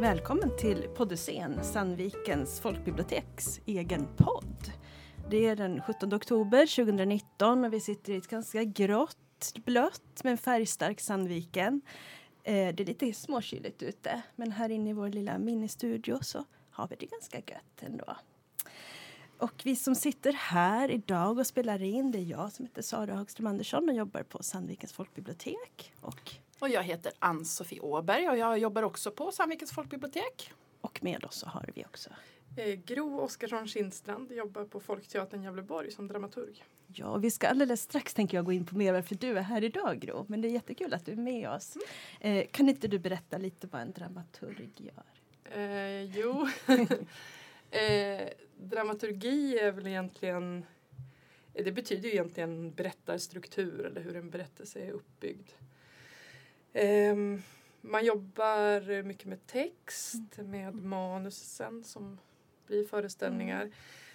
Välkommen till Poddyscen, Sandvikens folkbiblioteks egen podd. Det är den 17 oktober 2019 och vi sitter i ett ganska grått, blött men färgstarkt Sandviken. Eh, det är lite småkyligt ute men här inne i vår lilla ministudio så har vi det ganska gött ändå. Och vi som sitter här idag och spelar in det är jag som heter Sara Hagström Andersson och jobbar på Sandvikens folkbibliotek. Och, och jag heter Ann-Sofie Åberg och jag jobbar också på Sandvikens folkbibliotek. Och med oss så har vi också eh, Gro Oskarsson Kindstrand jobbar på Folkteatern Gävleborg som dramaturg. Ja, vi ska alldeles strax tänker jag gå in på mer varför du är här idag Gro. Men det är jättekul att du är med oss. Mm. Eh, kan inte du berätta lite vad en dramaturg gör? Eh, jo, eh, dramaturgi är väl egentligen det betyder ju egentligen berättarstruktur eller hur en berättelse är uppbyggd. Um, man jobbar mycket med text, med manusen som blir föreställningar, mm.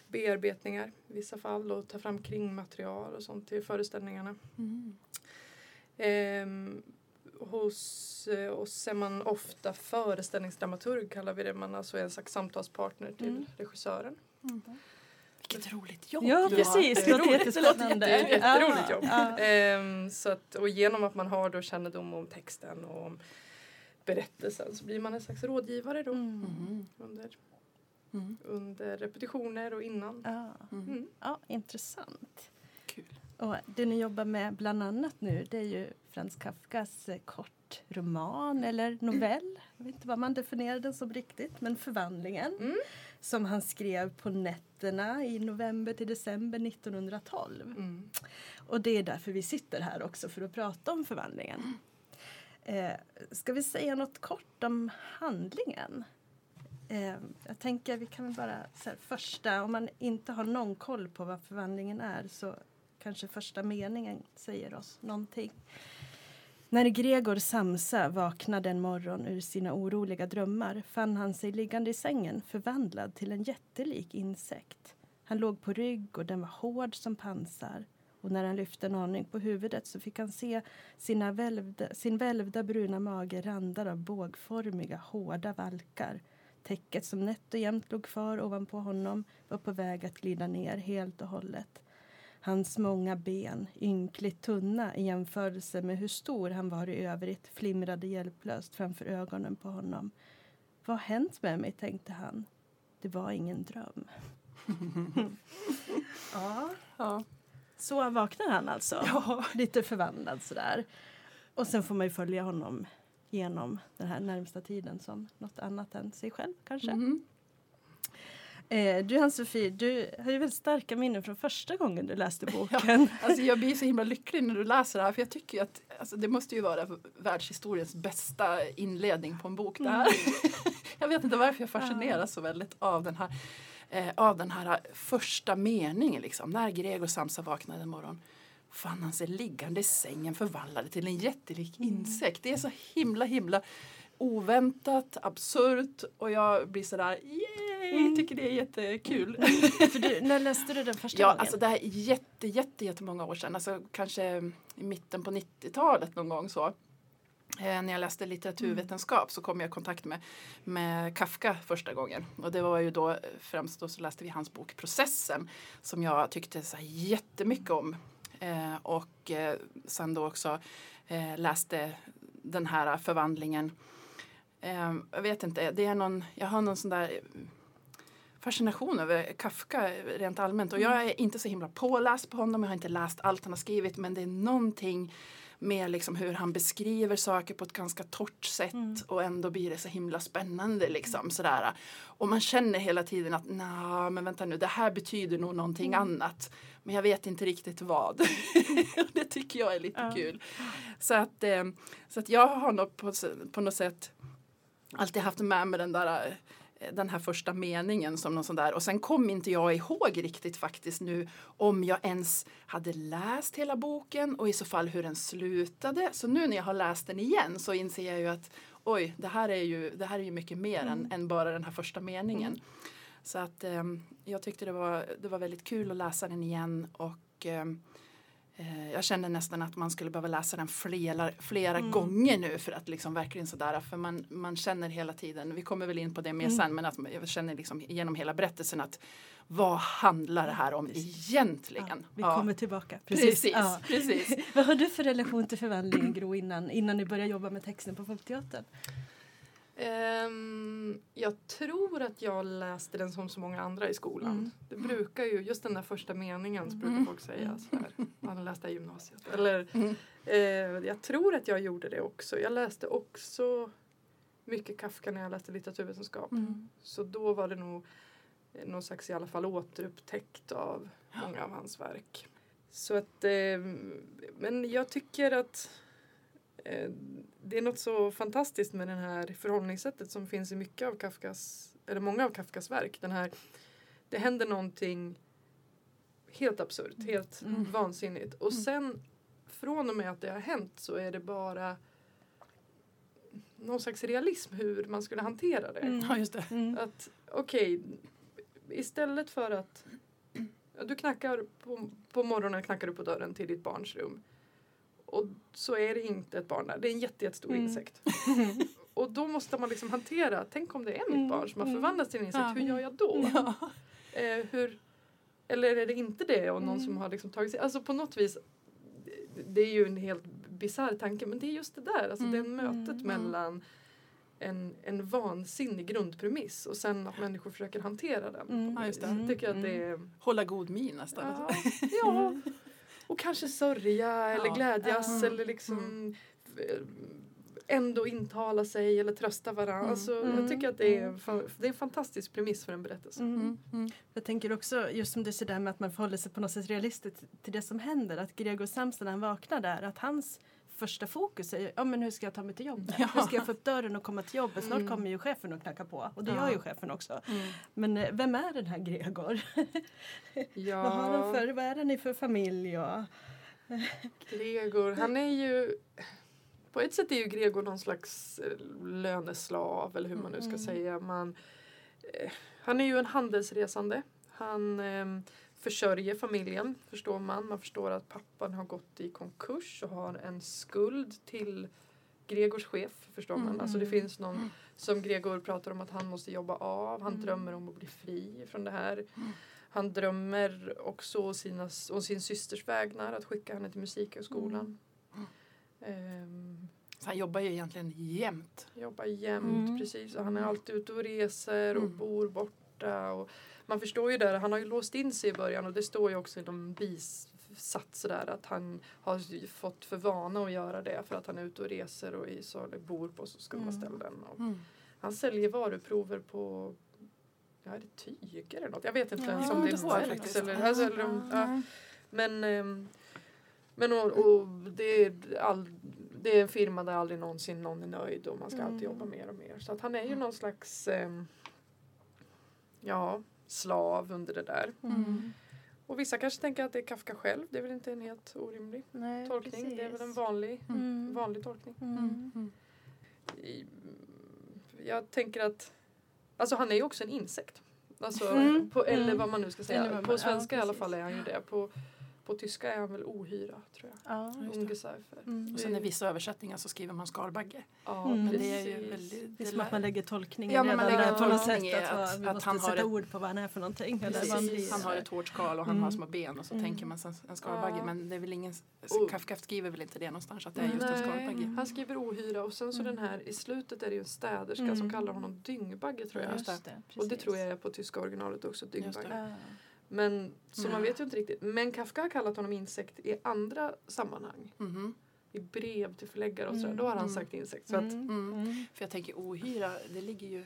bearbetningar i vissa fall och ta fram kringmaterial och sånt till föreställningarna. Mm. Um, hos eh, oss är man ofta föreställningsdramaturg kallar vi det. Man alltså är en slags samtalspartner till mm. regissören. Mm. Vilket roligt jobb! Ja precis, det låter jättespännande. Jätte, jätteroligt jobb. Ja. Ehm, så att, och genom att man har då kännedom om texten och om berättelsen så blir man en slags rådgivare då mm. mm. under, mm. under repetitioner och innan. Ja, mm. ja intressant. Kul. Och det ni jobbar med bland annat nu det är ju Frans Kafkas eh, kortroman eller novell. Jag vet inte vad man definierar den som riktigt men Förvandlingen. Som han skrev på nätterna i november till december 1912. Mm. Och det är därför vi sitter här också för att prata om Förvandlingen. Eh, ska vi säga något kort om handlingen? Eh, jag tänker vi kan bara så här, första, om man inte har någon koll på vad förvandlingen är så kanske första meningen säger oss någonting. När Gregor Samsa vaknade en morgon ur sina oroliga drömmar fann han sig liggande i sängen förvandlad till en jättelik insekt. Han låg på rygg och den var hård som pansar och när han lyfte en aning på huvudet så fick han se sina välvda, sin välvda bruna mage randad av bågformiga, hårda valkar. Täcket som nätt och jämnt låg kvar ovanpå honom var på väg att glida ner helt och hållet. Hans många ben, ynkligt tunna i jämförelse med hur stor han var i övrigt, flimrade hjälplöst framför ögonen på honom. Vad har hänt med mig, tänkte han. Det var ingen dröm. ja. ja. Så vaknar han alltså, ja. lite förvandlad sådär. Och sen får man ju följa honom genom den här närmsta tiden som något annat än sig själv kanske. Mm. Eh, du Ann-Sofie, du har ju väldigt starka minnen från första gången du läste boken. Ja, alltså jag blir så himla lycklig när du läser det här för jag tycker att alltså, det måste ju vara världshistoriens bästa inledning på en bok det. Mm. jag vet inte varför jag fascineras så väldigt av den här eh, av den här första meningen liksom. När Gregor Samsa vaknade en morgon fann han sig liggande i sängen förvandlad till en jättelik mm. insekt. Det är så himla himla oväntat, absurt och jag blir sådär yay, mm. tycker det är jättekul. Mm. För du, när läste du den första ja, gången? Alltså det här är jätte, jätte, jättemånga år sedan, alltså kanske i mitten på 90-talet någon gång så. Eh, när jag läste litteraturvetenskap mm. så kom jag i kontakt med, med Kafka första gången. Och det var ju då främst då så läste vi hans bok Processen som jag tyckte så jättemycket om. Eh, och eh, sen då också läste den här förvandlingen jag vet inte, det är någon, jag har någon sån där fascination över Kafka rent allmänt. Och jag mm. är inte så himla påläst på honom, jag har inte läst allt han har skrivit men det är någonting med liksom hur han beskriver saker på ett ganska torrt sätt mm. och ändå blir det så himla spännande. Liksom, mm. sådär. Och man känner hela tiden att nej men vänta nu, det här betyder nog någonting mm. annat. Men jag vet inte riktigt vad. det tycker jag är lite kul. Så att, eh, så att jag har nog på, på något sätt alltid haft med mig den där eh, den här första meningen som någon sån där och sen kom inte jag ihåg riktigt faktiskt nu om jag ens hade läst hela boken och i så fall hur den slutade. Så nu när jag har läst den igen så inser jag ju att oj, det här är ju, det här är ju mycket mer mm. än, än, bara den här första meningen. Mm. Så att eh, jag tyckte det var, det var väldigt kul att läsa den igen och eh, jag känner nästan att man skulle behöva läsa den flera, flera Mm. gånger nu för att liksom verkligen sådär, för man, man känner hela tiden, vi kommer väl in på det mer Mm. sen, men att jag känner liksom genom hela berättelsen att vad handlar det här om egentligen? Ja, vi Ja. kommer tillbaka. Precis, Ja. precis. Vad har du för relation till förvandlingen Gro innan, innan ni började jobba med texten på Folkteatern? Ehm, jag tror att jag läste den som så många andra i skolan. Mm. Det brukar ju, just den där första meningen så brukar Mm. folk säga så här, man har läst det i gymnasiet. Eller, Mm. eh, jag tror att jag gjorde det också. Jag läste också mycket Kafka när jag läste litteraturvetenskap. Mm. Så då var det nog någon slags i alla fall återupptäckt av många av hans verk. Så att, eh, men jag tycker att det är något så fantastiskt med det här förhållningssättet som finns i mycket av Kafkas, eller många av Kafkas verk. Den här, det händer någonting helt absurt, helt Mm. vansinnigt. Och Mm. sen från och med att det har hänt så är det bara någon slags realism hur man skulle hantera det. Mm. Ja, just det. Mm. Att okej, istället för att ja, du knackar på, på morgonen knackar du på dörren till ditt barns rum. Och så är det inte ett barn där, det är en jätte, jättestor Mm. insekt. Och då måste man liksom hantera, tänk om det är mitt Mm, barn som har mm. förvandlats till en insekt, Ja. hur gör jag då? Ja. Eh, hur, eller är det inte det och någon Mm. som har liksom tagit sig, alltså på något vis det- det är ju en helt bisarr tanke men det är just det där, alltså Mm, det mötet mm, mellan en, en vansinnig grundpremiss och sen att människor försöker hantera den. Mm. Ja, just det. Jag tycker att det är Hålla god min nästan. ja, ja, och kanske sörja eller Ja. glädjas Mm. eller liksom eh, ändå intala sig eller trösta varandra. Mm. Alltså, Mm. Jag tycker att det är, Mm. fa- det är en fantastisk premiss för en berättelse. Mm. Mm. Mm. Jag tänker också, just som du säger där med att man förhåller sig på något sätt realistiskt till det som händer. Att Gregor Samsa när han vaknar där, att hans första fokus är ja men hur ska jag ta mig till jobbet? Ja. Hur ska jag få upp dörren och komma till jobbet? Snart Mm. kommer ju chefen och knacka på. Och det Ja. gör ju chefen också. Mm. Men eh, vem är den här Gregor? Ja, Vad, har han för, vad är han i för familj? Och, Gregor, han är ju... På ett sätt är ju Gregor någon slags eh, löneslav eller hur man nu ska Mm. säga. Man, eh, han är ju en handelsresande. Han eh, försörjer familjen, förstår man. Man förstår att pappan har gått i konkurs och har en skuld till Gregors chef, förstår man. Mm. Alltså det finns någon som Gregor pratar om att han måste jobba av. Han Mm. drömmer om att bli fri från det här. Mm. Han drömmer också å sina, å sin systers vägnar att skicka henne till musikhögskolan. Mm. Ehm, Så han jobbar ju egentligen jämt. jobbar jämt, Mm. precis. Och han är alltid ute och reser och Mm. bor borta. Och man förstår ju där, han har ju låst in sig i början och det står ju också i någon bisats där att han har fått för vana att göra det för att han är ute och reser och i, så, bor på så skumma Mm. ställen. Och Mm. han säljer varuprover på Ja, är det tyg eller något? Jag vet inte Ja, ens om det är faktiskt. eller, alltså, eller ja. Men, ehm, men och, och det, är all, det är en firma där aldrig någonsin någon är nöjd och man ska alltid Mm. jobba mer och mer. Så att han är ju någon slags ehm, ja, slav under det där. Mm. Och vissa kanske tänker att det är Kafka själv. Det är väl inte en helt orimlig Nej, tolkning. Det är väl en precis. vanlig, Mm. vanlig tolkning. Mm. Mm. I, jag tänker att Alltså han är ju också en insekt. Alltså, Mm. på, eller Mm. vad man nu ska säga. vad På man- svenska ja, i alla precis. fall är han ju det. På, på tyska är han väl ohyra tror jag. Ja. Mm. Och sen i vissa översättningar så skriver man skalbagge. Ja, Mm. Men det är ju väldigt... Det är som att man lägger tolkningen Ja, men man redan lägger där på något tolkning Att, att- vi att måste han har sätta ett- ord på vad han är för någonting. Eller Precis. han har ett hårt skal och han Mm. har små ben och så Mm. tänker man sen en skalbagge. Ja. Men det är väl ingen... Och- Kafka skriver väl inte det någonstans att det är just en Nej, skalbagge. han skriver ohyra och sen så Mm. den här i slutet är det ju en städerska Mm. som kallar honom dyngbagge tror jag. Just det. Och det tror jag är på tyska originalet också, dyngbagge. Men så man Mm. vet ju inte riktigt. Men Kafka har kallat honom insekt i andra sammanhang. Mhm. I brev till förläggare och sådär. Mm. Då har han Mm. sagt insekt. Så att, Mm. Mm. Mm. För jag tänker ohyra, det ligger ju...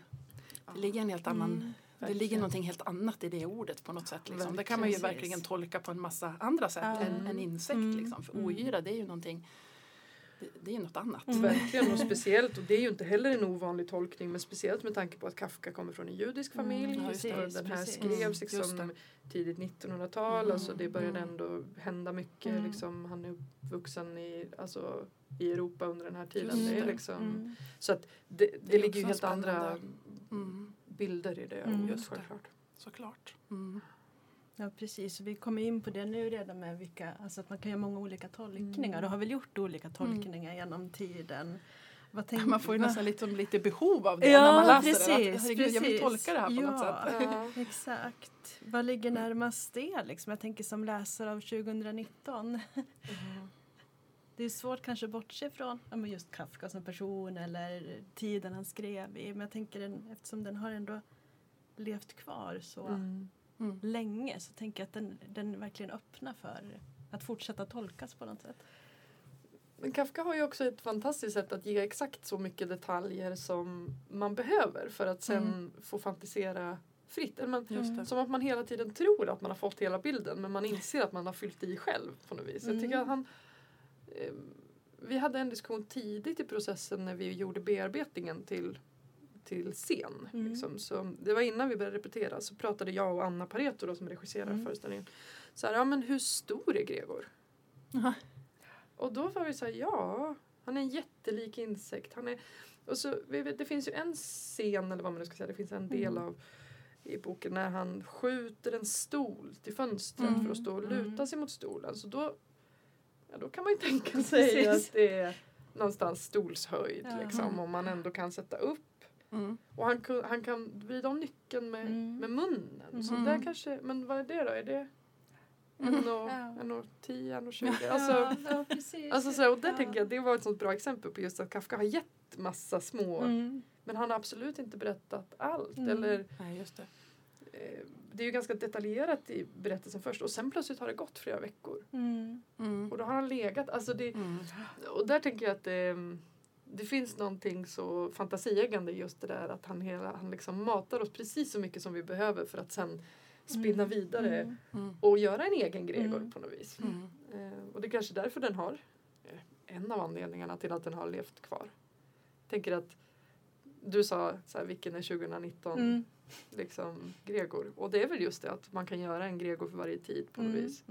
Det ligger en helt annan... Mm. Det ligger någonting helt annat i det ordet på något sätt. Liksom. Det kan man ju Verkligen. tolka på en massa andra sätt Ja. än en insekt. Mm. Liksom. För Mm. ohyra det är ju någonting... Det, det är något annat. Mm. Verkligen och speciellt och det är ju inte heller en ovanlig tolkning men speciellt med tanke på att Kafka kommer från en judisk Mm, familj. och det. den här Precis. skrevs Mm, just liksom tidigt 1900-tal. Mm, Alltså det började mm. ändå hända mycket. Mm. Liksom, han är uppvuxen i, alltså, i Europa under den här tiden. Just Det är liksom, Mm. Så att det, det, Det ligger ju helt andra spännande. Mm. bilder i det Mm. Just det. självklart. Såklart. Mm. Ja precis, vi kommer in på det nu redan med vilka, alltså att man kan göra många olika tolkningar Mm. och har väl gjort olika tolkningar genom tiden. Vad tänk- Man får ju nästan liksom lite behov av det Ja, när man läser precis, det. Att, herregud, jag vill precis. tolka det här på Ja. något sätt. Ja. Exakt. Vad ligger närmast det liksom? Jag tänker som läsare av 2019. Det är svårt kanske att bortse från ja, men just Kafka som person eller tiden han skrev i. Men jag tänker den, eftersom den har ändå levt kvar så Mm. Mm. länge så tänker jag att den, den verkligen öppnar för att fortsätta tolkas på något sätt. Men Kafka har ju också ett fantastiskt sätt att ge exakt så mycket detaljer som man behöver för att sen Mm. få fantisera fritt. Eller man, Just det. Som att man hela tiden tror att man har fått hela bilden men man inser att man har fyllt i själv på något vis. Jag tycker Mm. att han, eh, vi hade en diskussion tidigt i processen när vi gjorde bearbetningen till, till scen. Mm. Liksom. Så det var innan vi började repetera så pratade jag och Anna Pareto då, som regisserar Mm. föreställningen. Så här, ja men hur stor är Gregor? Aha. Och då var vi så här, ja, han är en jättelik insekt. Han är, och så, det finns ju en scen, eller vad man nu ska säga, det finns en del Mm. av i boken när han skjuter en stol till fönstret Mm. för att stå och Mm. luta sig mot stolen. Så då, ja, då kan man ju tänka sig att det är någonstans stolshöjd liksom, om man ändå kan sätta upp. Mm. Och han, han kan vrida om nyckeln med, Mm. med munnen. Så Mm. där kanske, men vad är det då? Är det Mm. en och, Ja. en och tio, en och tjugo? Alltså, Alltså, ja, precis. Alltså så, och där Ja. tänker jag det var ett sånt bra exempel på just att Kafka har gett massa små Mm. men han har absolut inte berättat allt. Mm. Eller, Nej, just det. eh, det är ju ganska detaljerat i berättelsen först och sen plötsligt har det gått flera veckor. Mm. Mm. Och då har han legat. Alltså det, Mm. och där tänker jag att det, det finns någonting så fantasieggande i just det där att han, hela, han liksom matar oss precis så mycket som vi behöver för att sen spinna Mm. vidare Mm. Mm. och göra en egen Gregor Mm. på något vis. Mm. Eh, och det är kanske därför den har, eh, en av anledningarna till att den har levt kvar. Tänker att du sa så här, vilken är 2019 Mm. liksom Gregor? Och det är väl just det att man kan göra en Gregor för varje tid på något Mm. vis.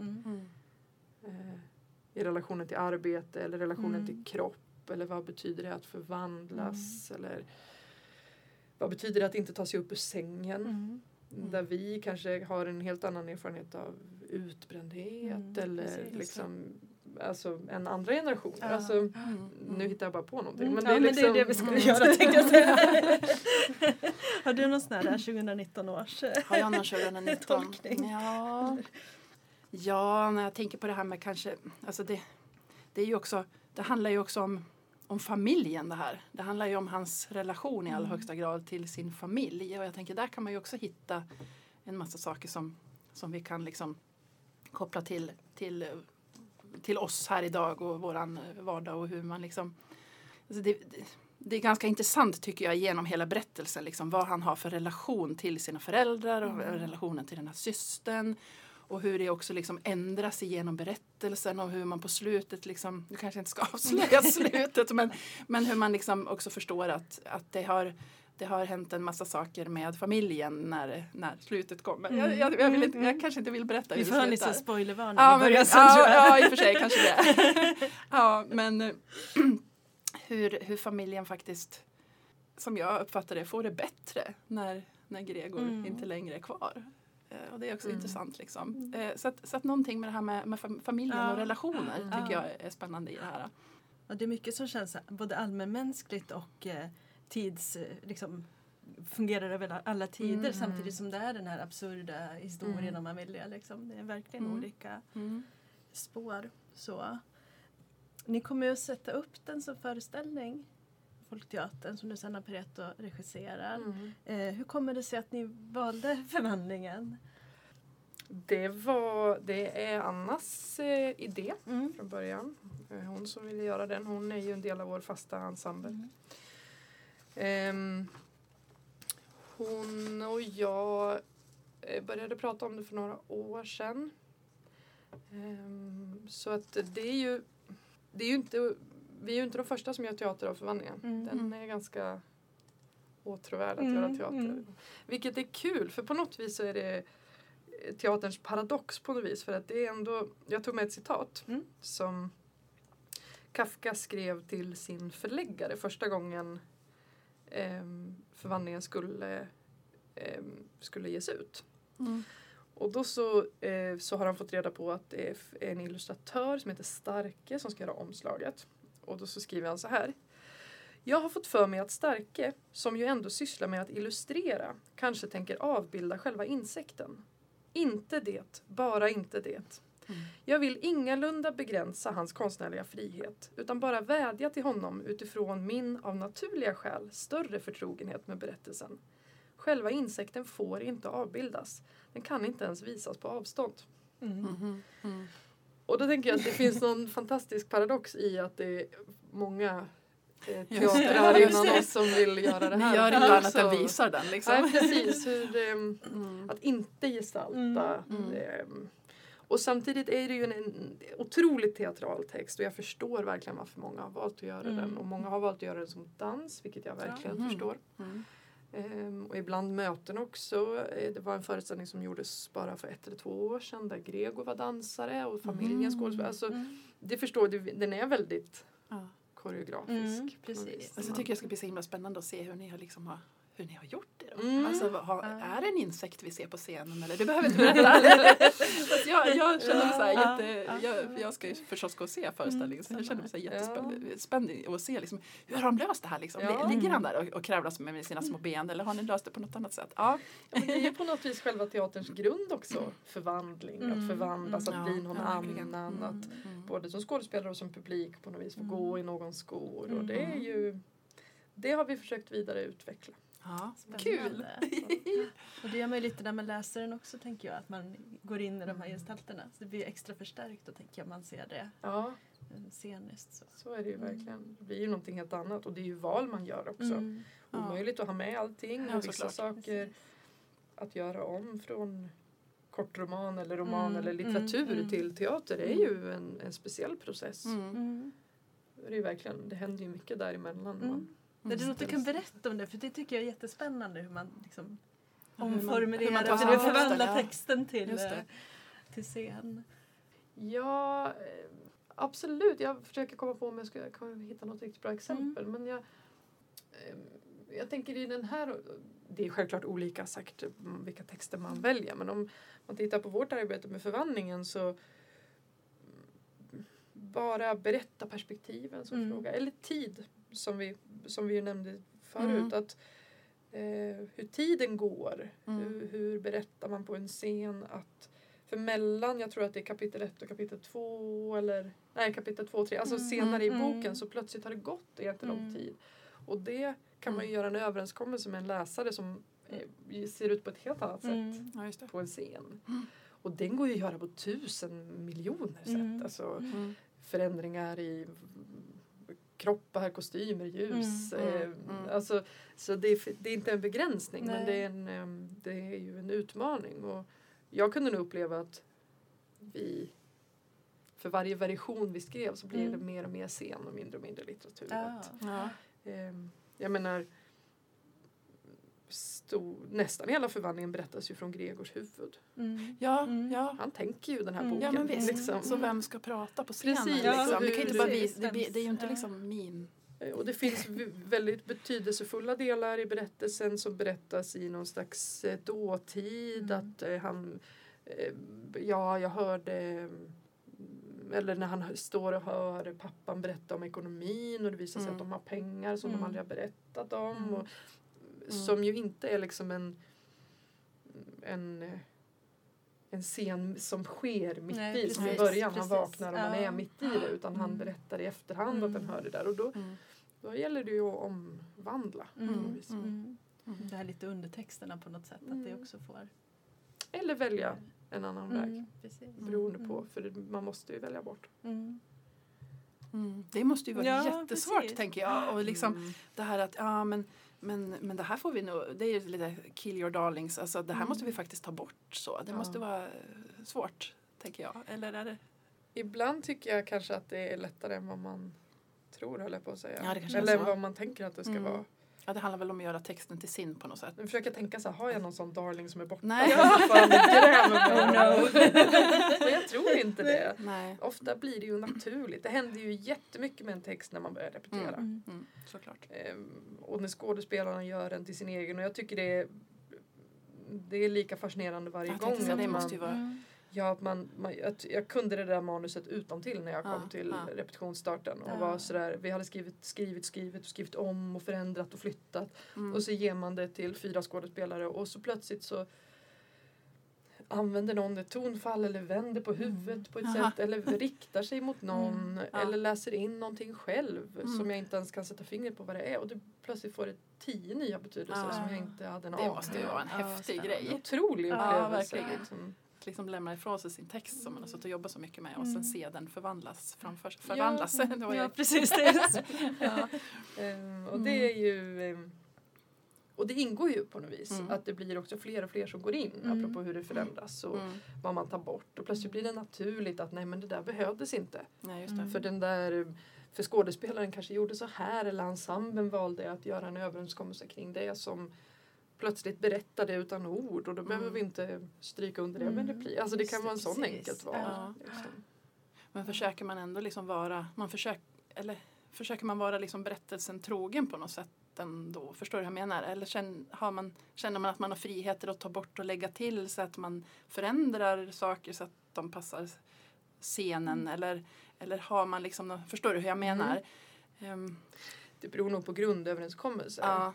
Eh, I relationen till arbete eller relationen Mm. till kropp eller vad betyder det att förvandlas eller vad betyder det att inte ta sig upp ur sängen? Mm. Mm. Där vi kanske har en helt annan erfarenhet av utbrändhet Mm, eller precis. liksom alltså en andra generation. Ja. Alltså, Mm. nu hittar jag bara på någonting. Mm. Men ja, det är liksom, men det är det vi skulle Mm. göra tänkte jag säga. Har du någon sån här 2019 års? Har jag någon 2019? Tolkning. Ja. ja, när jag tänker på det här med kanske, alltså det, det är ju också, det handlar ju också om, om familjen det här. Det handlar ju om hans relation i allra Mm. högsta grad till sin familj. Och jag tänker där kan man ju också hitta en massa saker som, som vi kan liksom koppla till, till, till oss här idag och våran vardag och hur man liksom alltså det, det, det är ganska intressant tycker jag genom hela berättelsen liksom, vad han har för relation till sina föräldrar och Mm. relationen till den här systern. Och hur det också liksom ändras genom berättelsen och hur man på slutet, liksom, du kanske inte ska avslöja slutet, men, men hur man liksom också förstår att, att det, har, det har hänt en massa saker med familjen när, när slutet kommer. Mm. Jag, jag, jag, vill inte, Mm. jag kanske inte vill berätta Vi hur får ha en det liten slutar. spoilervarning Ja, i början sen ja, ja, i och för sig kanske det. ja, men hur, hur familjen faktiskt, som jag uppfattar det, får det bättre när, när Gregor Mm. inte längre är kvar. Eh, Och det är också Mm. intressant. Liksom. Mm. Eh, Så, att, så att någonting med det här med, med fam- familjen Ja. och relationer Mm. tycker Ja. jag är spännande i det här. Ja, det är mycket som känns både allmänmänskligt och eh, tids... Liksom, fungerar över alla tider Mm. samtidigt som det är den här absurda historien Mm. om det. Liksom. Det är verkligen Mm. olika spår. Så. Ni kommer ju att sätta upp den som föreställning, Folkteatern, som du Sanna Pareto regisserar. Mm. Eh, hur kommer det sig att ni valde förvandlingen? Det, var, det är Annas eh, idé Mm. från början. Eh, Hon som ville göra den. Hon är ju en del av vår fasta ensemble. Mm. Ehm, hon och jag eh, började prata om det för några år sedan. Ehm, så att det är ju, det är ju inte, vi är ju inte de första som gör teater av förvandlingen. Mm. Den är ganska åtråvärd att Mm, göra teater. mm. Vilket är kul för på något vis så är det eh, teaterns paradox på något vis. För att det är ändå, jag tog med ett citat Mm. som Kafka skrev till sin förläggare första gången um, förvandlingen skulle, ehm, skulle ges ut. Och då så, eh, så har han fått reda på att det är en illustratör som heter Starke som ska göra omslaget. Och då så skriver han så här. Jag har fått för mig att Starke, som ju ändå sysslar med att illustrera, kanske tänker avbilda själva insekten. Inte det, bara inte det. Mm. Jag vill ingalunda begränsa hans konstnärliga frihet utan bara vädja till honom utifrån min av naturliga skäl större förtrogenhet med berättelsen. Själva insekten får inte avbildas. Den kan inte ens visas på avstånd. Mm. Mhm. Mm. Och då tänker jag att det finns någon fantastisk paradox i att det är många eh, teatrar innan oss som vill göra det Vi här. gör Men inte annat än visar den liksom. Nej, precis. Hur, ehm, Mm. att inte gestalta. Mm. ehm, och samtidigt är det ju en, en otroligt teatral text och jag förstår verkligen varför många har valt att göra Mm. den. Och många har valt att göra den som dans, vilket jag verkligen förstår. Ehm, och ibland möten också. Eh, Det var en föreställning som gjordes bara för ett eller två år sedan där Gregor var dansare och familjen Mm. skådespelare. Alltså, Mm. det förstår du, den är väldigt Ja. koreografisk. Mm, precis. Alltså, jag tycker det ska bli så himla spännande att se hur ni har, liksom har, hur ni har gjort det. Då. Mm. Alltså, har. Är det en insekt vi ser på scenen? Eller? Du behöver inte berätta. Så jag, jag känner mig så här, jätte, ja. jag, jag ska ju förstås gå och se föreställningen. Så jag känner mig så här Ja. jättespänd att se liksom, hur har de löst det här. Liksom? Ja. Ligger han där och, och kravlas med sina små ben eller har ni löst det på något annat sätt? Ja. Ja, men det är ju på något vis själva teaterns grund också. Förvandling, Mm, att förvandlas, mm. att bli Ja, någon ja, verkligen. annan. Att Mm. både som skådespelare och som publik på något vis få Mm. gå i någons skor. Och Mm. det är ju det har vi försökt vidareutveckla. Ja. Kul! Och det gör man ju lite när man läser den också tänker jag. Att man går in i de här gestalterna. Så det blir extra förstärkt då tänker jag man ser det Ja, eh, sceniskt. Så. så är det ju Mm. verkligen. Det blir ju någonting helt annat och det är ju val man gör också. Mm. Ja. Omöjligt att ha med allting Ja, och vissa såklart. saker Precis. att göra om från kortroman eller roman Mm, eller litteratur mm, mm. till teater är Mm. ju en, en speciell process. Mm. Mm. Det, är ju verkligen, det händer ju mycket däremellan. Mm. Man, Det är Mm. något du kan berätta om det för det tycker jag är jättespännande hur man liksom Hur man- hur omformulerar, man för förvandlar texten, till, Just det. eh, till scen. Ja, eh, absolut. Jag försöker komma på om jag ska kan hitta något riktigt bra exempel. Men jag, eh, jag tänker i den här, det är självklart olika sagt mm, vilka texter man väljer. Men om man tittar på vårt arbete med förvandlingen så mm, bara berätta perspektiven som Mm. fråga. Eller tid som vi, som vi nämnde förut. Mm. Att, eh, hur tiden går. Mm. Hur, hur berättar man på en scen att för mellan, jag tror att det är kapitel 1 och kapitel 2 eller nej kapitel 2 och 3, alltså Mm, senare i mm. boken så plötsligt har det gått jättelång Mm. tid. Och det kan man ju göra en överenskommelse med en läsare som eh, ser ut på ett helt annat sätt Mm. Ja, på en scen. Mm. Och den går ju att göra på tusen miljoner sätt. Mm. Alltså Mm. förändringar i kroppar, kostymer, ljus. Mm, eh, mm, mm. Alltså, så det är, det är inte en begränsning men Nej. det är, en, det är ju en utmaning. Och jag kunde nog uppleva att vi för varje version vi skrev så blev Mm. det mer och mer scen och mindre och mindre litteratur. Ja. Att, Ja. em, jag menar stor, nästan hela förvandlingen berättas ju från Gregors huvud. Mm. Ja, Mm. ja. Han tänker ju den här Mm. boken. Ja men visst. liksom. Så vem ska prata på scenen? Precis. Liksom? Ja, det kan inte hur- bara hur vi, det, det är ju inte Ja. liksom min... Eh, Och det finns väldigt betydelsefulla delar i berättelsen som berättas i någon slags eh, dåtid. Mm. Att eh, han, ja jag hörde, mm, eller när han står och hör pappan berätta om ekonomin och det visar sig Mm. att de har pengar som Mm. de aldrig har berättat om. Mm. Och, Som ju inte är liksom en, en en scen som sker mitt Nej, i, som i precis, början. Han precis. vaknar och man Ja. är mitt i det. Utan han Mm. berättar i efterhand att han Mm. hör det där. Och då, Mm. då gäller det ju att omvandla. Mm. Mm. Mm. Mm. Det här lite undertexterna på något sätt, att det Mm. också får... Eller välja en annan väg. Mm, precis. Beroende Mm. på, för det, man måste ju välja bort. Mm. Mm. Det måste ju vara Ja, jättesvårt precis. tänker jag. Och liksom Mm. det här att ja men, men, men det här får vi nog, det är ju lite kill your darlings, alltså det här Mm. måste vi faktiskt ta bort så. Det Ja. måste vara svårt tänker jag. Eller är det? Ibland tycker jag kanske att det är lättare än vad man tror höll jag på att säga. Ja, Eller vad man tänker att det ska Mm. vara. Ja det handlar väl om att göra texten till sin på något sätt. Nu försöker jag tänka så här, har jag någon sån darling som är borta? Nej. Jag. Oh, no. Men jag tror inte det. Nej. Ofta blir det ju naturligt. Det händer ju jättemycket med en text när man börjar repetera. Mm. Mm, såklart. Ehm, och när skådespelarna gör den till sin egen. Och jag tycker det är det är lika fascinerande varje Jag gång. att det man- måste ju vara... Mm. Ja, att man, man, att jag kunde det där manuset utan till när jag kom Ja, till ja. repetitionsstarten. Och Ja. var sådär, vi hade skrivit, skrivit, skrivit och skrivit om och förändrat och flyttat. Mm. Och så ger man det till fyra skådespelare och så plötsligt så använder någon ett tonfall eller vänder på huvudet på ett Aha. sätt eller riktar sig mot någon Mm. Ja. eller läser in någonting själv Mm. som jag inte ens kan sätta fingret på vad det är och det plötsligt får det tio nya betydelser Ja. som jag inte hade en Det aning måste ju om. vara en Ja, häftig spännande. grej. En otrolig Ja, upplevelse. verkligen. liksom. Att liksom lämna ifrån sig sin text som man har suttit och jobbat så mycket med och Mm. sen se den förvandlas framför sig. Förvandlas. Det var Ja, jag. precis. Det. Ja. Ehm, och det är ju ehm, och det ingår ju på något vis Mm. att det blir också fler och fler som går in Mm. apropå hur det förändras och Mm. vad man tar bort och plötsligt blir det naturligt att nej men det där behövdes inte. Ja, det. Mm. För den där för skådespelaren kanske gjorde så här eller ensemblen valde att göra en överenskommelse kring det som plötsligt berättade utan ord och då behöver Mm. vi inte stryka under det med en Mm. replik. Alltså det kan det, vara en sån precis. enkelt val. Ja. Liksom. Men försöker man ändå liksom vara, man försöker, eller försöker man vara liksom berättelsen trogen på något sätt ändå? Förstår du hur jag menar? Eller känner, har man, känner man att man har friheter att ta bort och lägga till så att man förändrar saker så att de passar scenen? Eller, eller har man liksom, förstår du hur jag menar? Ehm, Det beror nog på grundöverenskommelser. ja,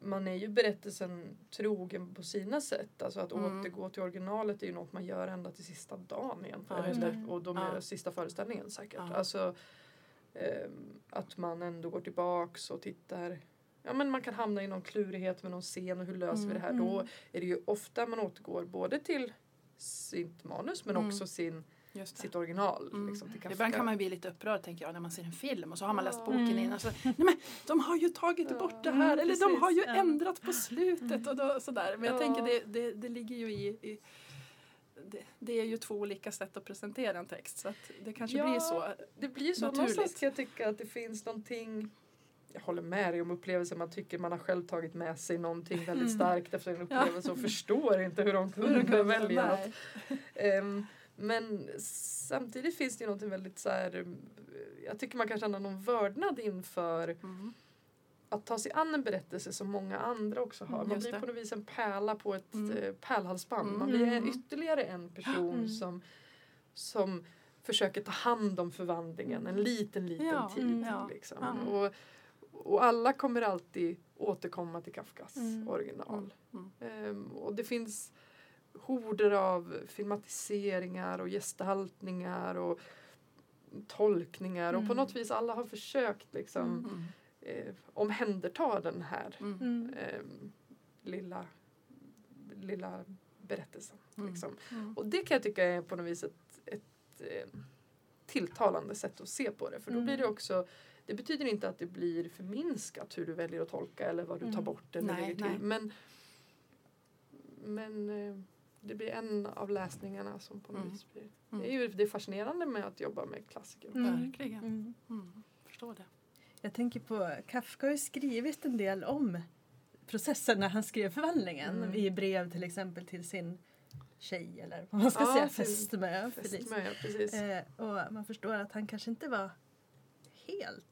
man är ju berättelsen trogen på sina sätt. Alltså att Mm. återgå till originalet är ju något man gör ända till sista dagen egentligen. Ja, och då med Ja. sista föreställningen säkert. Ja. Alltså ehm, att man ändå går tillbaks och tittar. Ja men man kan hamna i någon klurighet med någon scen och hur löser vi det här? Mm. Då är det ju ofta man återgår både till sitt manus men Mm. också sin. Sitt original. Mm. Liksom, till Ibland kan man ju bli lite upprörd tänker jag när man ser en film och så har man läst Ja. boken Mm. innan. Så, nej men de har ju tagit Ja. bort det här Mm, eller de precis. har ju Ja. ändrat på slutet och då, sådär. Men jag Ja. tänker det, det, det ligger ju i, i det, det är ju två olika sätt att presentera en text så att det kanske Ja. blir så. Det blir så. Naturligt. Någonstans kan jag tycka att det finns någonting jag håller med dig om upplevelsen. Man tycker man har själv tagit med sig någonting väldigt Mm. starkt efter en upplevelse och förstår inte hur de kunde välja något. Nej. Men samtidigt finns det ju någonting väldigt så här. Jag tycker man kan känna någon vördnad inför Mm. att ta sig an en berättelse som många andra också har. Man blir på något vis en pärla på ett Mm. eh, pärlhalsband. Man blir en, Mm. ytterligare en person Mm. som, som försöker ta hand om förvandlingen en liten, liten Ja, tid. mm, ja, Liksom. ja. Och, och alla kommer alltid återkomma till Kafkas Mm. original. Ehm, och det finns horder av filmatiseringar och gestaltningar och tolkningar och på Mm. något vis alla har försökt liksom Mm. eh, omhänderta den här Mm. Mm. ehm, lilla, lilla berättelsen. Mm. Liksom. Mm. Och det kan jag tycka är på något vis ett, ett eh, tilltalande sätt att se på det. För då Mm. blir det också det betyder inte att det blir förminskat hur du väljer att tolka eller vad du tar Mm. bort eller Nej, nej. Men, men eh, det blir en av läsningarna som på något Mm. vis blir... Mm. Det är ju det är fascinerande med att jobba med klassiker. Mm. Verkligen. Mm. Mm. Förstår det. Jag tänker på, Kafka har ju skrivit en del om processen när han skrev förvandlingen Mm. i brev till exempel till sin tjej eller vad man ska Ja, säga, fästmö. Precis. Eh, och man förstår att han kanske inte var helt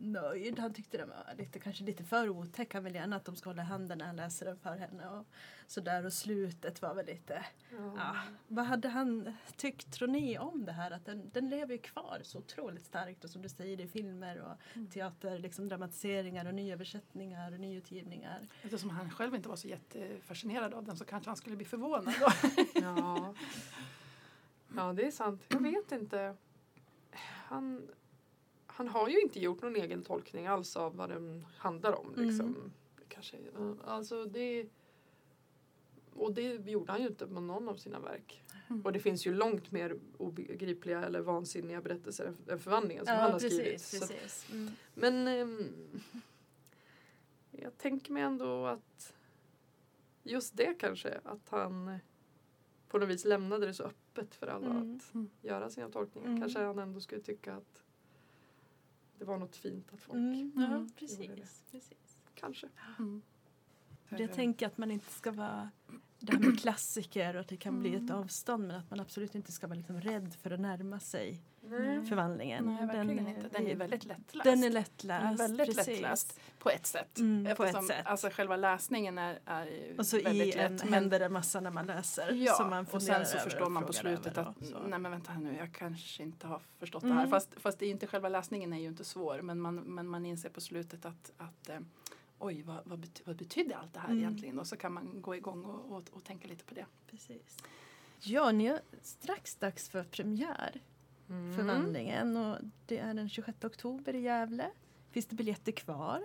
nöjd. Han tyckte den var lite, kanske lite för otäck. Han vill gärna att de ska hålla handen när han läser den för henne. Och sådär. Och slutet var väl lite... Ja. Vad hade han tyckt, tror ni, om det här? Att den, den lever ju kvar så otroligt starkt. Och som du säger, i filmer och Mm. teater, liksom dramatiseringar och nyöversättningar och nyutgivningar. Eftersom han själv inte var så jättefascinerad av den så kanske han skulle bli förvånad. Då. Ja. ja, det är sant. Jag vet inte. Han, han har ju inte gjort någon egen tolkning alls av vad den handlar om. Liksom. Kanske, ja, alltså det, och det gjorde han ju inte med någon av sina verk. Mm. Och det finns ju långt mer obegripliga eller vansinniga berättelser än- förvandlingen som han har skrivit. Så att- precis. Mm. men ehm, jag tänker mig ändå att just det kanske, att han på något vis lämnade det så öppet för alla Mm. att Mm. göra sina tolkningar. Mm. Kanske han ändå skulle tycka att det var något fint att folk Mm. Ja, Ja, gjorde precis. precis. kanske. Mm. Jag tänker att man inte ska vara det här med klassiker och att det kan bli ett mm. avstånd men att man absolut inte ska vara liksom rädd för att närma sig Nej. förvandlingen. Nej, den, inte. den är väldigt lättläst. Den är lättläst. Den är väldigt precis. lättläst på ett sätt. Mm, på ett sätt. Alltså själva läsningen är, är Och så väldigt i en händer det massa när man läser. Ja, som man och sen så förstår man på slutet att nej men vänta här nu, jag kanske inte har förstått mm. det här. Mm. Fast, fast det är inte själva läsningen är ju inte svår men man, men man inser på slutet att, att eh, oj, vad, vad, bety vad betyder allt det här mm. egentligen? Och så kan man gå igång och, och, och tänka lite på det. Precis. Ja, ni är strax dags för premiär. Mm. Förvandlingen och det är den 26 oktober i Gävle. Finns det biljetter kvar?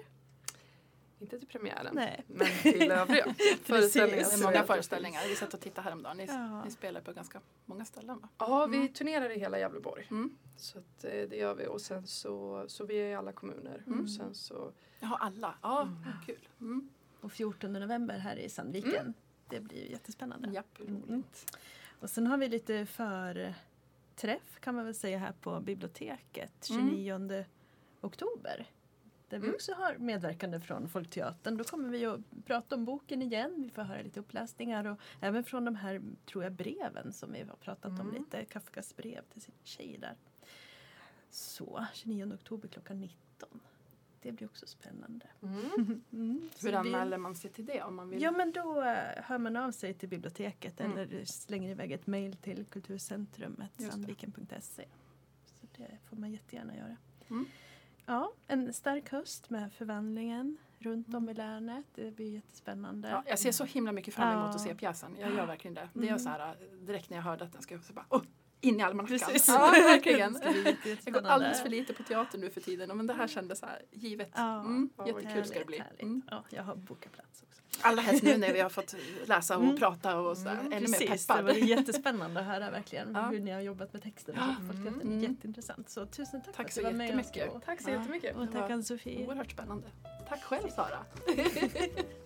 Inte till premiären, Nej. men till övriga föreställningar. Det är många föreställningar. Vi satt och tittade häromdagen. Ni, ja. ni spelar på ganska många ställen va? Ja, vi mm. turnerar i hela Gävleborg. Mm. Så att, eh, det gör vi och sen så, så vi är i alla kommuner. Mm. Och sen så... Jaha, alla. Ja, mm. kul. Mm. Och 14 november här i Sandviken. Mm. Det blir jättespännande. Japp, roligt. Och sen har vi lite förträff kan man väl säga här på biblioteket 29 oktober där vi mm. också har medverkande från Folkteatern. Då kommer vi att prata om boken igen. Vi får höra lite uppläsningar och även från de här, tror jag, breven som vi har pratat mm. om lite. Kafkas brev till sin tjej där. Så, 29 oktober klockan 19. Det blir också spännande. Mm. Mm. Hur anmäler man sig till det om man vill? Ja men då uh, hör man av sig till biblioteket mm. eller slänger iväg ett mejl till kulturcentrumet sandviken.se. Så det får man jättegärna göra. Mm. Ja, en stark höst med förvandlingen runt om i länet. Det blir jättespännande. Ja, jag ser så himla mycket fram emot ja. att se pjäsen. Jag gör verkligen det. Det är så här, direkt när jag hörde att den ska så bara, oh, in i almanackan. Precis. Ja, verkligen. jag går alldeles för lite på teater nu för tiden men det här kändes så här givet. Ja, mm, jättekul ska det bli. Mm. Ja, jag har bokat plats också. Allra helst nu när vi har fått läsa och mm. prata och sådär. Mm, Ännu mer peppad. Det var jättespännande att höra verkligen ja. hur ni har jobbat med texten. Ja. Mm. Jätteintressant. Så tusen tack, tack för att du var med oss. Tack så jättemycket. Och tack Ann-Sofie. Oerhört spännande. Tack själv Sara.